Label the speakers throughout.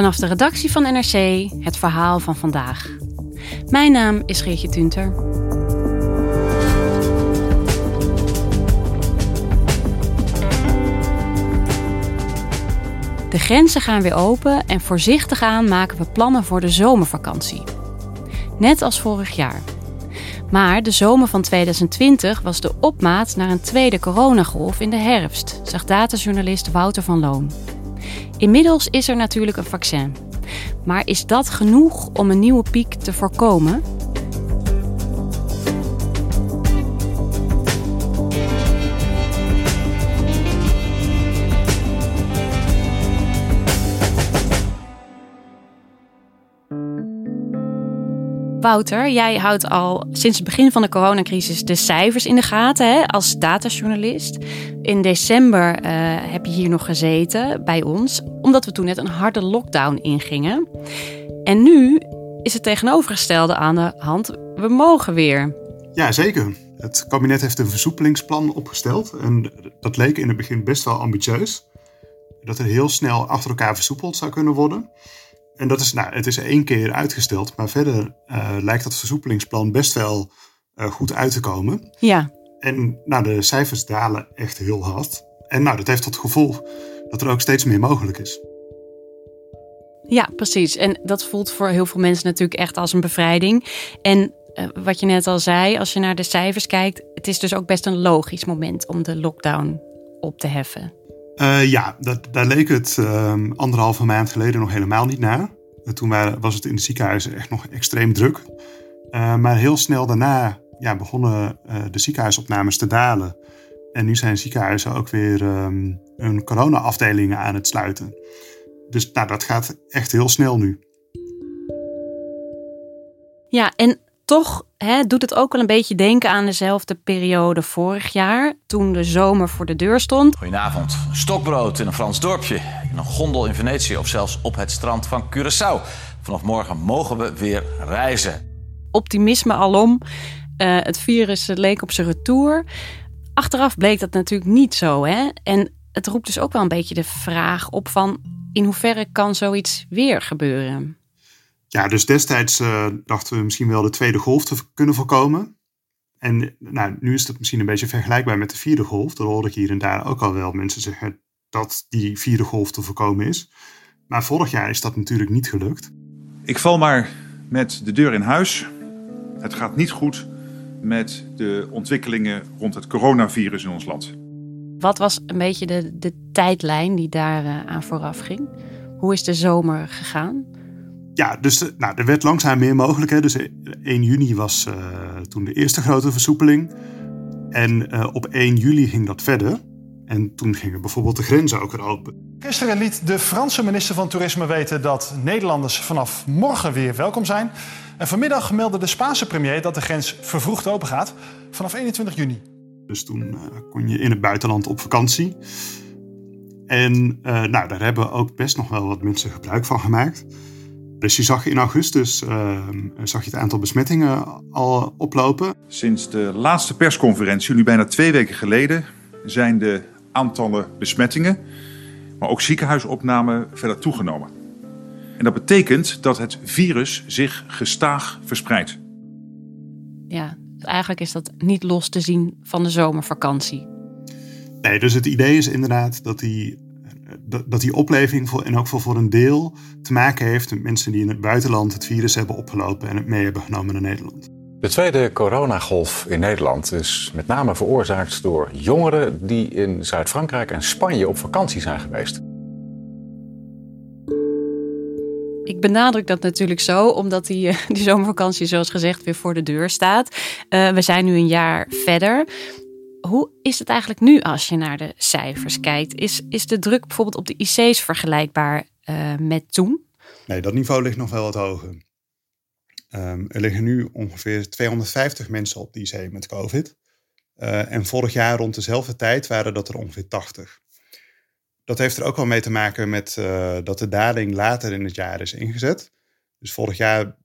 Speaker 1: Vanaf de redactie van NRC het verhaal van vandaag. Mijn naam is Geertje Tunter. De grenzen gaan weer open en voorzichtig aan maken we plannen voor de zomervakantie. Net als vorig jaar. Maar de zomer van 2020 was de opmaat naar een tweede coronagolf in de herfst, zegt datajournalist Wouter van Loon. Inmiddels is er natuurlijk een vaccin. Maar is dat genoeg om een nieuwe piek te voorkomen? Wouter, jij houdt al sinds het begin van de coronacrisis de cijfers in de gaten hè, als datajournalist. In december uh, heb je hier nog gezeten bij ons, omdat we toen net een harde lockdown ingingen. En nu is het tegenovergestelde aan de hand. We mogen weer.
Speaker 2: Ja, zeker. Het kabinet heeft een versoepelingsplan opgesteld. En dat leek in het begin best wel ambitieus. Dat er heel snel achter elkaar versoepeld zou kunnen worden. En dat is, nou, het is één keer uitgesteld, maar verder uh, lijkt dat versoepelingsplan best wel uh, goed uit te komen.
Speaker 1: Ja.
Speaker 2: En nou, de cijfers dalen echt heel hard. En nou, dat heeft tot gevolg dat er ook steeds meer mogelijk is.
Speaker 1: Ja, precies. En dat voelt voor heel veel mensen natuurlijk echt als een bevrijding. En uh, wat je net al zei, als je naar de cijfers kijkt, het is dus ook best een logisch moment om de lockdown op te heffen.
Speaker 2: Uh, ja, dat, daar leek het uh, anderhalve maand geleden nog helemaal niet naar. Uh, toen was het in de ziekenhuizen echt nog extreem druk. Uh, maar heel snel daarna ja, begonnen de ziekenhuisopnames te dalen. En nu zijn ziekenhuizen ook weer hun corona-afdelingen aan het sluiten. Dus nou, dat gaat echt heel snel nu.
Speaker 1: Ja, en toch hè, doet het ook wel een beetje denken aan dezelfde periode vorig jaar, toen de zomer voor de deur stond.
Speaker 3: Goedenavond. Stokbrood in een Frans dorpje, in een gondel in Venetië of zelfs op het strand van Curaçao. Vanaf morgen mogen we weer reizen.
Speaker 1: Optimisme alom. Uh, het virus leek op zijn retour. Achteraf bleek dat natuurlijk niet zo. Hè? En het roept dus ook wel een beetje de vraag op van in hoeverre kan zoiets weer gebeuren?
Speaker 2: Ja, dus destijds uh, dachten we misschien wel de tweede golf te kunnen voorkomen. En nou, nu is dat misschien een beetje vergelijkbaar met de vierde golf. Dat hoor ik hier en daar ook al wel mensen zeggen dat die vierde golf te voorkomen is. Maar vorig jaar is dat natuurlijk niet gelukt.
Speaker 4: Ik val maar met de deur in huis. Het gaat niet goed met de ontwikkelingen rond het coronavirus in ons land.
Speaker 1: Wat was een beetje de, de tijdlijn die daar uh, aan vooraf ging? Hoe is de zomer gegaan?
Speaker 2: Ja, dus nou, er werd langzaam meer mogelijk. Hè. Dus 1 juni was uh, toen de eerste grote versoepeling. En uh, op 1 juli ging dat verder. En toen gingen bijvoorbeeld de grenzen ook weer open.
Speaker 5: Gisteren liet de Franse minister van Toerisme weten dat Nederlanders vanaf morgen weer welkom zijn. En vanmiddag meldde de Spaanse premier dat de grens vervroegd open gaat vanaf 21 juni.
Speaker 2: Dus toen uh, kon je in het buitenland op vakantie. En nou, daar hebben ook best nog wel wat mensen gebruik van gemaakt. Dus je zag in augustus uh, zag je het aantal besmettingen al oplopen.
Speaker 4: Sinds de laatste persconferentie, nu bijna twee weken geleden, zijn de aantallen besmettingen, maar ook ziekenhuisopnamen verder toegenomen. En dat betekent dat het virus zich gestaag verspreidt.
Speaker 1: Ja, eigenlijk is dat niet los te zien van de zomervakantie.
Speaker 2: Nee, dus het idee is inderdaad dat die dat die opleving voor, in elk geval voor een deel te maken heeft met mensen die in het buitenland het virus hebben opgelopen en het mee hebben genomen naar Nederland.
Speaker 6: De tweede coronagolf in Nederland is met name veroorzaakt door jongeren die in Zuid-Frankrijk en Spanje op vakantie zijn geweest.
Speaker 1: Ik benadruk dat natuurlijk zo, omdat die, die zomervakantie, zoals gezegd, weer voor de deur staat. Uh, we zijn nu een jaar verder. Hoe is het eigenlijk nu als je naar de cijfers kijkt? Is, is de druk bijvoorbeeld op de IC's vergelijkbaar uh, met toen?
Speaker 2: Nee, dat niveau ligt nog wel wat hoger. Um, er liggen nu ongeveer 250 mensen op de IC met COVID. Uh, en vorig jaar rond dezelfde tijd waren dat er ongeveer 80. Dat heeft er ook wel mee te maken met uh, dat de daling later in het jaar is ingezet. Dus vorig jaar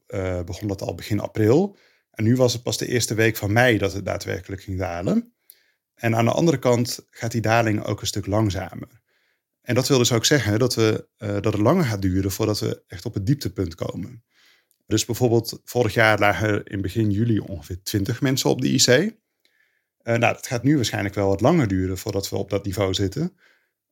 Speaker 2: begon dat al begin april. En nu was het pas de eerste week van mei dat het daadwerkelijk ging dalen. En aan de andere kant gaat die daling ook een stuk langzamer. En dat wil dus ook zeggen dat, we, uh, dat het langer gaat duren voordat we echt op het dieptepunt komen. Dus bijvoorbeeld vorig jaar lagen er in begin juli ongeveer 20 mensen op de IC. Uh, nou, het gaat nu waarschijnlijk wel wat langer duren voordat we op dat niveau zitten.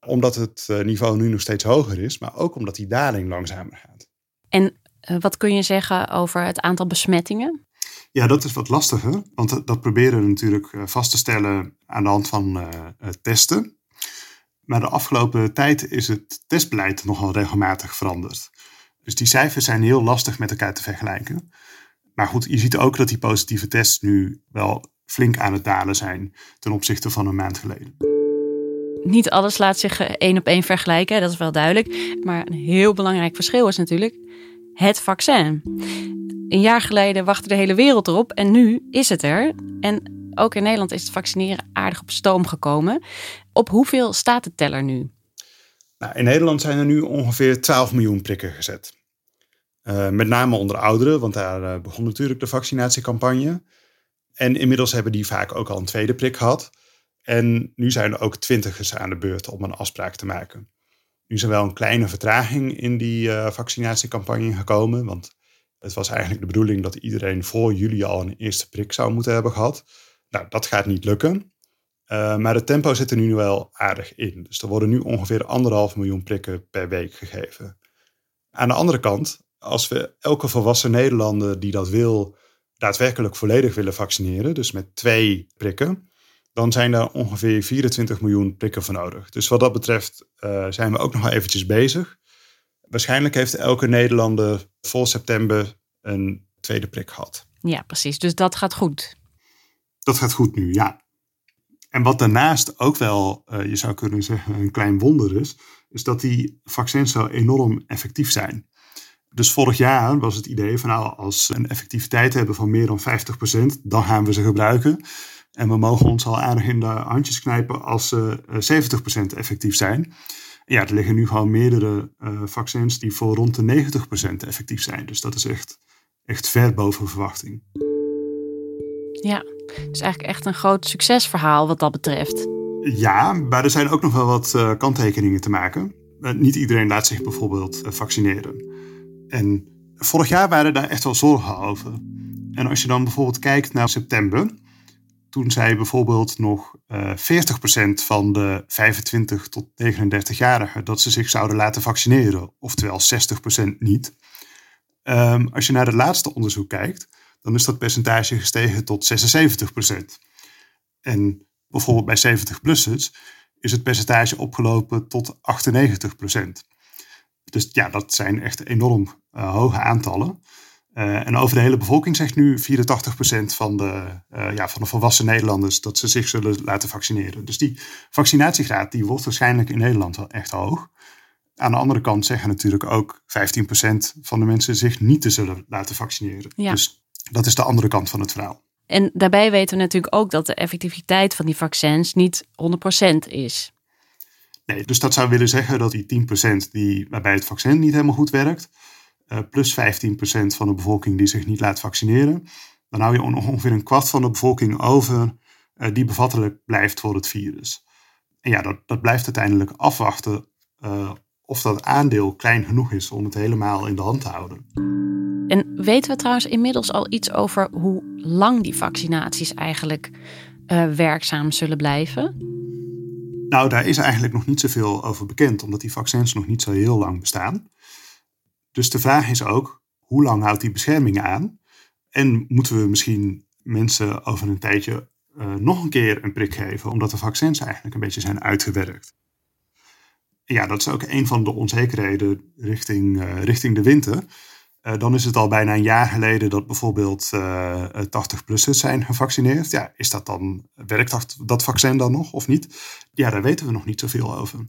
Speaker 2: Omdat het uh, niveau nu nog steeds hoger is, maar ook omdat die daling langzamer gaat.
Speaker 1: En wat kun je zeggen over het aantal besmettingen?
Speaker 2: Ja, dat is wat lastiger, want dat proberen we natuurlijk vast te stellen aan de hand van testen. Maar de afgelopen tijd is het testbeleid nogal regelmatig veranderd. Dus die cijfers zijn heel lastig met elkaar te vergelijken. Maar goed, je ziet ook dat die positieve tests nu wel flink aan het dalen zijn ten opzichte van een maand geleden.
Speaker 1: Niet alles laat zich één op één vergelijken, dat is wel duidelijk. Maar een heel belangrijk verschil is natuurlijk het vaccin. Een jaar geleden wachtte de hele wereld erop en nu is het er. En ook in Nederland is het vaccineren aardig op stoom gekomen. Op hoeveel staat de teller nu?
Speaker 2: Nou, in Nederland zijn er nu ongeveer 12 miljoen prikken gezet. Uh, met name onder ouderen, want daar uh, begon natuurlijk de vaccinatiecampagne. En inmiddels hebben die vaak ook al een tweede prik gehad. En nu zijn er ook twintigers aan de beurt om een afspraak te maken. Nu is er wel een kleine vertraging in die uh, vaccinatiecampagne gekomen. Want het was eigenlijk de bedoeling dat iedereen voor juli al een eerste prik zou moeten hebben gehad. Nou, dat gaat niet lukken. Uh, maar het tempo zit er nu wel aardig in. Dus er worden nu ongeveer anderhalf miljoen prikken per week gegeven. Aan de andere kant, als we elke volwassen Nederlander die dat wil, daadwerkelijk volledig willen vaccineren, dus met twee prikken, dan zijn daar ongeveer 24 miljoen prikken voor nodig. Dus wat dat betreft uh, zijn we ook nog wel eventjes bezig. Waarschijnlijk heeft elke Nederlander voor september een tweede prik gehad.
Speaker 1: Ja, precies. Dus dat gaat goed.
Speaker 2: Dat gaat goed nu, ja. En wat daarnaast ook wel, uh, je zou kunnen zeggen, een klein wonder is, is dat die vaccins zo enorm effectief zijn. Dus vorig jaar was het idee van nou, als we een effectiviteit hebben van meer dan 50%, dan gaan we ze gebruiken. En we mogen ons al aardig in de handjes knijpen als ze uh, 70% effectief zijn. Ja, er liggen nu gewoon meerdere uh, vaccins die voor rond de 90% effectief zijn. Dus dat is echt, echt ver boven verwachting.
Speaker 1: Ja, dus eigenlijk echt een groot succesverhaal wat dat betreft.
Speaker 2: Ja, maar er zijn ook nog wel wat uh, kanttekeningen te maken. Uh, niet iedereen laat zich bijvoorbeeld vaccineren. En vorig jaar waren daar echt wel zorgen over. En als je dan bijvoorbeeld kijkt naar september, toen zei bijvoorbeeld nog 40% van de 25 tot 39-jarigen dat ze zich zouden laten vaccineren, oftewel 60% niet. Um, als je naar het laatste onderzoek kijkt, dan is dat percentage gestegen tot 76%. En bijvoorbeeld bij 70-plussers is het percentage opgelopen tot 98%. Dus ja, dat zijn echt enorm uh, hoge aantallen. Uh, en over de hele bevolking zegt nu 84% van de, uh, ja, van de volwassen Nederlanders dat ze zich zullen laten vaccineren. Dus die vaccinatiegraad die wordt waarschijnlijk in Nederland wel echt hoog. Aan de andere kant zeggen natuurlijk ook 15% van de mensen zich niet te zullen laten vaccineren.
Speaker 1: Ja.
Speaker 2: Dus dat is de andere kant van het verhaal.
Speaker 1: En daarbij weten we natuurlijk ook dat de effectiviteit van die vaccins niet 100% is.
Speaker 2: Nee, dus dat zou willen zeggen dat die 10% die, waarbij het vaccin niet helemaal goed werkt, plus 15% van de bevolking die zich niet laat vaccineren, dan hou je ongeveer een kwart van de bevolking over uh, die bevattelijk blijft voor het virus. En ja, dat, dat blijft uiteindelijk afwachten uh, of dat aandeel klein genoeg is om het helemaal in de hand te houden.
Speaker 1: En weten we trouwens inmiddels al iets over hoe lang die vaccinaties eigenlijk uh, werkzaam zullen blijven?
Speaker 2: Nou, daar is eigenlijk nog niet zoveel over bekend, omdat die vaccins nog niet zo heel lang bestaan. Dus de vraag is ook, hoe lang houdt die bescherming aan? En moeten we misschien mensen over een tijdje uh, nog een keer een prik geven, omdat de vaccins eigenlijk een beetje zijn uitgewerkt? Ja, dat is ook een van de onzekerheden richting, uh, richting de winter. Uh, dan is het al bijna een jaar geleden dat bijvoorbeeld uh, 80-plussers zijn gevaccineerd. Ja, is dat dan, werkt dat, dat vaccin dan nog of niet? Ja, daar weten we nog niet zoveel over.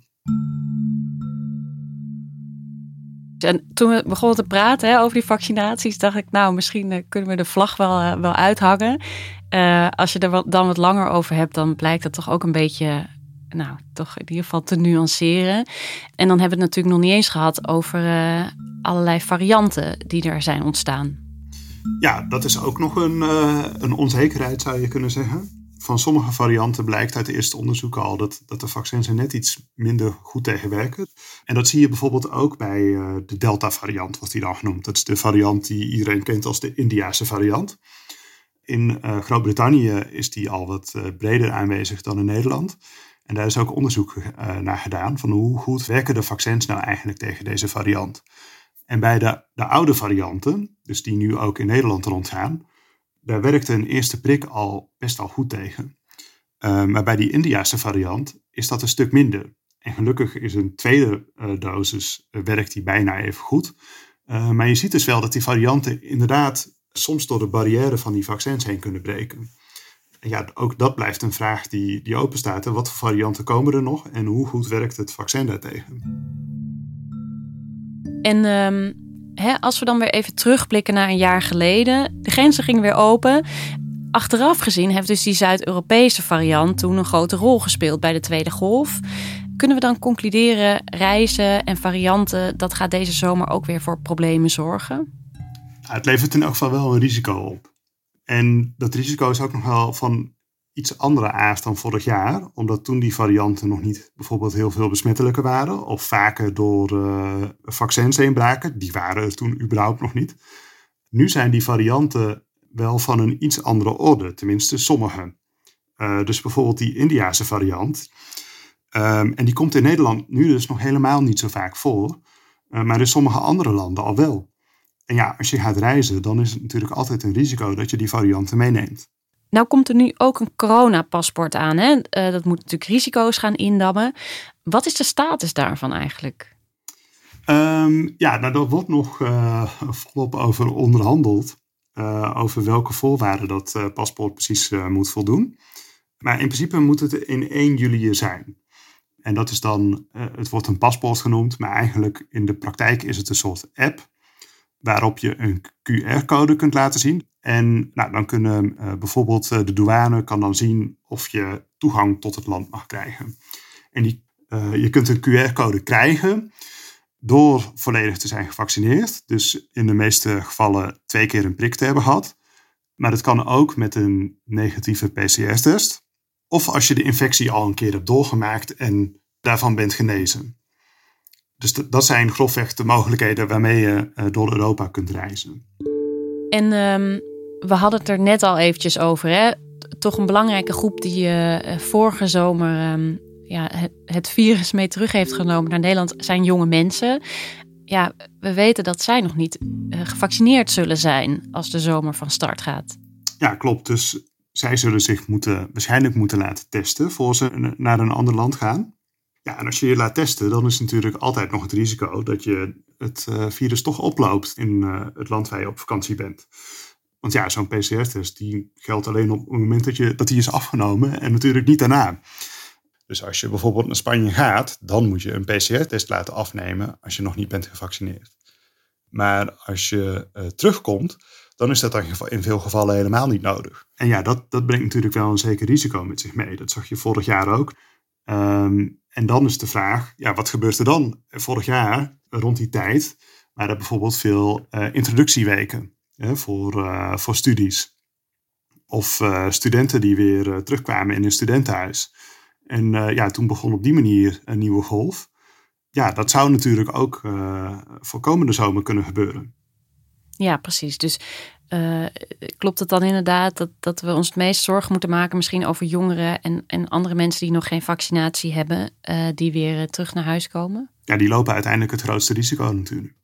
Speaker 1: En toen we begonnen te praten hè, over die vaccinaties, dacht ik, nou, misschien uh, kunnen we de vlag wel, uh, wel uithangen. Uh, als je er dan wat langer over hebt, dan blijkt dat toch ook een beetje, nou, toch in ieder geval te nuanceren. En dan hebben we het natuurlijk nog niet eens gehad over allerlei varianten die er zijn ontstaan.
Speaker 2: Ja, dat is ook nog een, een onzekerheid, zou je kunnen zeggen van sommige varianten blijkt uit de eerste onderzoeken al dat, dat de vaccins er net iets minder goed tegen werken. En dat zie je bijvoorbeeld ook bij uh, de Delta-variant, wordt die dan genoemd. Dat is de variant die iedereen kent als de Indiase variant. In uh, Groot-Brittannië is die al wat uh, breder aanwezig dan in Nederland. En daar is ook onderzoek naar gedaan van hoe goed werken de vaccins nou eigenlijk tegen deze variant. En bij de, de oude varianten, dus die nu ook in Nederland rondgaan, daar werkte een eerste prik al best al goed tegen. Uh, maar bij die Indiase variant is dat een stuk minder. En gelukkig is een tweede uh, dosis, uh, werkt die bijna even goed. maar je ziet dus wel dat die varianten inderdaad soms door de barrière van die vaccins heen kunnen breken. En ja, ook dat blijft een vraag die, die open staat. Wat voor varianten komen er nog en hoe goed werkt het vaccin daartegen?
Speaker 1: En um, als we dan weer even terugblikken naar een jaar geleden. De grenzen gingen weer open. Achteraf gezien heeft dus die Zuid-Europese variant toen een grote rol gespeeld bij de tweede golf. Kunnen we dan concluderen, reizen en varianten, dat gaat deze zomer ook weer voor problemen zorgen?
Speaker 2: het levert in elk geval wel een risico op. En dat risico is ook nog wel van iets andere aard dan vorig jaar, omdat toen die varianten nog niet bijvoorbeeld heel veel besmettelijker waren, of vaker door uh, vaccins heen braken. Die waren er toen überhaupt nog niet. Nu zijn die varianten wel van een iets andere orde, tenminste sommige. Uh, dus bijvoorbeeld die Indiase variant. Um, en die komt in Nederland nu dus nog helemaal niet zo vaak voor, uh, maar in sommige andere landen al wel. En ja, als je gaat reizen, dan is het natuurlijk altijd een risico dat je die varianten meeneemt.
Speaker 1: Nou komt er nu ook een coronapaspoort aan. Hè? Uh, dat moet natuurlijk risico's gaan indammen. Wat is de status daarvan eigenlijk?
Speaker 2: Um, ja, nou, daar wordt nog uh, volop over onderhandeld. Uh, over welke voorwaarden dat paspoort precies moet voldoen. Maar in principe moet het in 1 juli zijn. En dat is dan, het wordt een paspoort genoemd, maar eigenlijk in de praktijk is het een soort app waarop je een QR-code kunt laten zien. En nou, dan kunnen uh, bijvoorbeeld uh, de douane kan dan zien of je toegang tot het land mag krijgen. En die, uh, je kunt een QR-code krijgen door volledig te zijn gevaccineerd. Dus in de meeste gevallen twee keer een prik te hebben gehad. Maar dat kan ook met een negatieve PCR-test. Of als je de infectie al een keer hebt doorgemaakt en daarvan bent genezen. Dus dat zijn grofweg de mogelijkheden waarmee je door Europa kunt reizen.
Speaker 1: En um, we hadden het er net al eventjes over. Hè? Toch een belangrijke groep die uh, vorige zomer um, ja, het, het, virus mee terug heeft genomen naar Nederland zijn jonge mensen. Ja, we weten dat zij nog niet uh, gevaccineerd zullen zijn als de zomer van start gaat.
Speaker 2: Ja, klopt. Dus zij zullen zich moeten, waarschijnlijk moeten laten testen voor ze naar een ander land gaan. Ja, en als je je laat testen, dan is natuurlijk altijd nog het risico dat je het uh, virus toch oploopt in het land waar je op vakantie bent. Want ja, zo'n PCR-test die geldt alleen op het moment dat, je, dat die is afgenomen en natuurlijk niet daarna. Dus als je bijvoorbeeld naar Spanje gaat, dan moet je een PCR-test laten afnemen als je nog niet bent gevaccineerd. Maar als je uh, terugkomt, dan is dat in veel gevallen helemaal niet nodig. En ja, dat, dat brengt natuurlijk wel een zeker risico met zich mee. Dat zag je vorig jaar ook. Um, en dan is de vraag, ja, wat gebeurt er dan? Vorig jaar, rond die tijd, waren er bijvoorbeeld veel uh, introductieweken hè, voor, uh, voor studies. Of uh, studenten die weer terugkwamen in een studentenhuis. En ja, toen begon op die manier een nieuwe golf. Ja, dat zou natuurlijk ook voor komende zomer kunnen gebeuren.
Speaker 1: Ja, precies. Dus klopt het dan inderdaad dat, dat we ons het meest zorgen moeten maken, misschien over jongeren en, en andere mensen die nog geen vaccinatie hebben, die weer terug naar huis komen?
Speaker 2: Ja, die lopen uiteindelijk het grootste risico natuurlijk.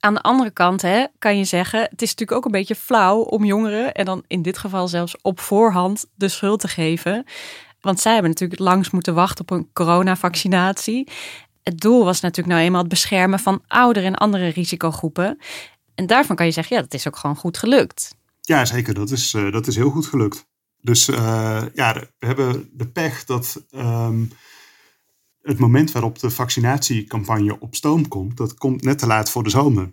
Speaker 1: Aan de andere kant hè, kan je zeggen, het is natuurlijk ook een beetje flauw om jongeren, en dan in dit geval zelfs op voorhand, de schuld te geven. Want zij hebben natuurlijk langs moeten wachten op een coronavaccinatie. Het doel was natuurlijk nou eenmaal het beschermen van ouderen en andere risicogroepen. En daarvan kan je zeggen, ja, dat is ook gewoon goed gelukt.
Speaker 2: Ja, zeker. Dat is, uh, dat is heel goed gelukt. Dus uh, ja, we hebben de pech dat um, het moment waarop de vaccinatiecampagne op stoom komt, dat komt net te laat voor de zomer.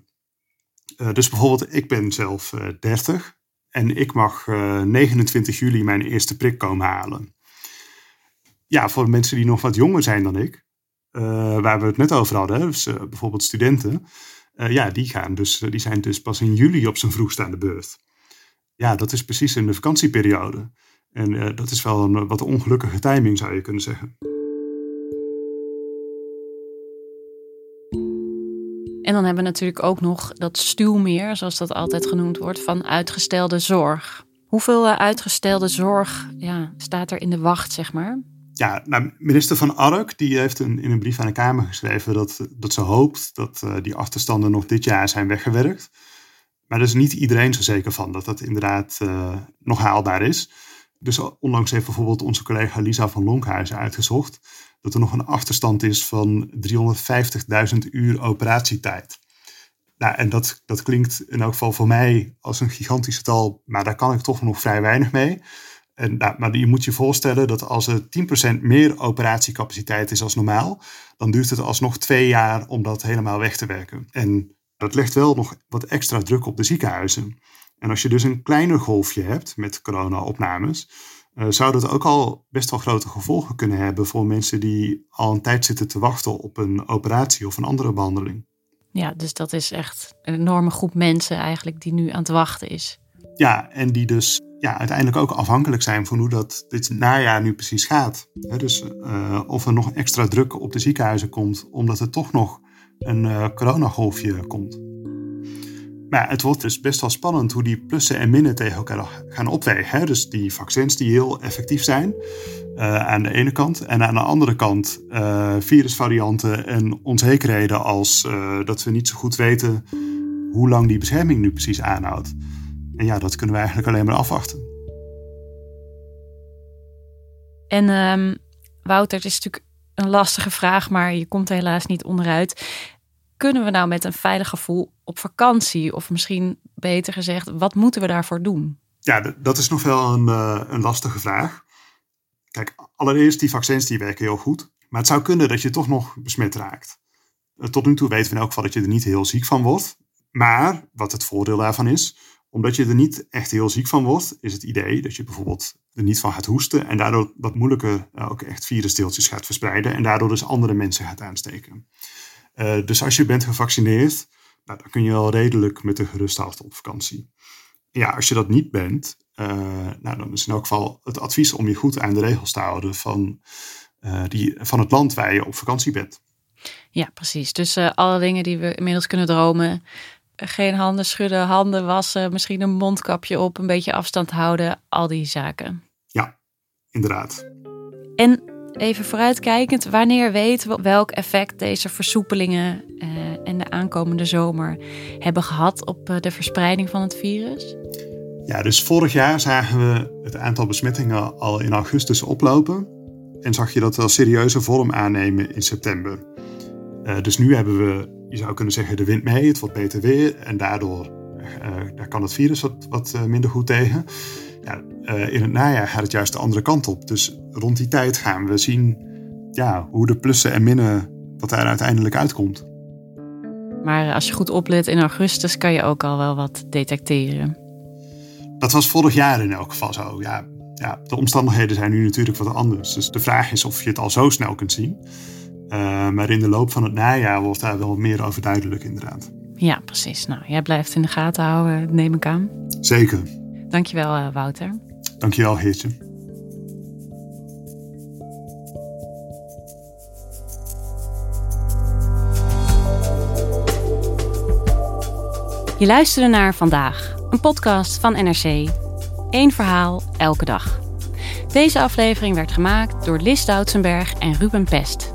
Speaker 2: Uh, dus bijvoorbeeld, ik ben zelf 30 en ik mag 29 juli mijn eerste prik komen halen. Ja, voor mensen die nog wat jonger zijn dan ik, waar we het net over hadden, dus bijvoorbeeld studenten, ja, die, gaan dus, die zijn dus pas in juli op zijn vroegste aan de beurt ja, dat is precies in de vakantieperiode. En uh, dat is wel een wat ongelukkige timing, zou je kunnen zeggen.
Speaker 1: En dan hebben we natuurlijk ook nog dat stuwmeer, zoals dat altijd genoemd wordt, van uitgestelde zorg. Hoeveel uitgestelde zorg ja, staat er in de wacht, zeg maar?
Speaker 2: Ja, nou, minister Van Ark die heeft een, in een brief aan de Kamer geschreven dat, dat ze hoopt dat uh, die achterstanden nog dit jaar zijn weggewerkt. Maar er is niet iedereen zo zeker van dat dat inderdaad uh, nog haalbaar is. Dus onlangs heeft bijvoorbeeld onze collega Lisa van Lonkhuizen uitgezocht dat er nog een achterstand is van 350.000 uur operatietijd. Nou, en dat, dat klinkt in elk geval voor mij als een gigantisch getal, maar daar kan ik toch nog vrij weinig mee. En, nou, maar je moet je voorstellen dat als er 10% meer operatiecapaciteit is als normaal, dan duurt het alsnog twee jaar om dat helemaal weg te werken. En dat legt wel nog wat extra druk op de ziekenhuizen. En als je dus een kleiner golfje hebt met corona-opnames, uh, zou dat ook al best wel grote gevolgen kunnen hebben voor mensen die al een tijd zitten te wachten op een operatie of een andere behandeling.
Speaker 1: Ja, dus dat is echt een enorme groep mensen eigenlijk die nu aan het wachten is.
Speaker 2: Ja, en die dus ja, uiteindelijk ook afhankelijk zijn van hoe dat dit najaar nu precies gaat. dus uh, of er nog extra druk op de ziekenhuizen komt, omdat er toch nog een uh, coronagolfje komt. Maar het wordt dus best wel spannend hoe die plussen en minnen tegen elkaar gaan opwegen. Dus die vaccins die heel effectief zijn uh, aan de ene kant. En aan de andere kant virusvarianten en onzekerheden als dat we niet zo goed weten hoe lang die bescherming nu precies aanhoudt. En ja, dat kunnen we eigenlijk alleen maar afwachten.
Speaker 1: En um, Wouter, het is natuurlijk een lastige vraag, maar je komt er helaas niet onderuit. Kunnen we nou met een veilig gevoel op vakantie? Of misschien beter gezegd, wat moeten we daarvoor doen?
Speaker 2: Ja, dat is nog wel een, uh, een lastige vraag. Kijk, allereerst, die vaccins die werken heel goed. Maar het zou kunnen dat je toch nog besmet raakt. Uh, tot nu toe weten we in elk geval dat je er niet heel ziek van wordt. Maar wat het voordeel daarvan is, omdat je er niet echt heel ziek van wordt, is het idee dat je bijvoorbeeld er niet van gaat hoesten en daardoor wat moeilijker uh, ook echt virusdeeltjes gaat verspreiden en daardoor dus andere mensen gaat aansteken. Uh, dus als je bent gevaccineerd, nou, dan kun je wel redelijk met een geruste hart op vakantie. Ja, als je dat niet bent, uh, nou, dan is in elk geval het advies om je goed aan de regels te houden van, die, van het land waar je op vakantie bent.
Speaker 1: Ja, precies. Dus alle dingen die we inmiddels kunnen dromen, geen handen schudden, handen wassen, misschien een mondkapje op, een beetje afstand houden, al die zaken.
Speaker 2: Ja, inderdaad.
Speaker 1: En even vooruitkijkend, wanneer weten we welk effect deze versoepelingen uh, en de aankomende zomer hebben gehad op uh, de verspreiding van het virus?
Speaker 2: Ja, dus vorig jaar zagen we het aantal besmettingen al in augustus oplopen. En zag je dat wel serieuze vorm aannemen in september. Uh, dus nu hebben we je zou kunnen zeggen, de wind mee, het wordt beter weer en daardoor uh, daar kan het virus wat, wat uh, minder goed tegen. Ja, uh, in het najaar gaat het juist de andere kant op. Dus rond die tijd gaan we zien ja, hoe de plussen en minnen, wat daar uiteindelijk uitkomt.
Speaker 1: Maar als je goed oplet in augustus kan je ook al wel wat detecteren.
Speaker 2: Dat was vorig jaar in elk geval zo. Ja, ja, de omstandigheden zijn nu natuurlijk wat anders. Dus de vraag is of je het al zo snel kunt zien. Uh, maar in de loop van het najaar wordt daar wel meer over duidelijk, inderdaad.
Speaker 1: Ja, precies. Nou, jij blijft in de gaten houden, neem ik aan.
Speaker 2: Zeker.
Speaker 1: Dankjewel, uh, Wouter.
Speaker 2: Dankjewel, Geertje.
Speaker 1: Je luisterde naar Vandaag, een podcast van NRC. Eén verhaal, elke dag. Deze aflevering werd gemaakt door Lis Doutsenberg en Ruben Pest.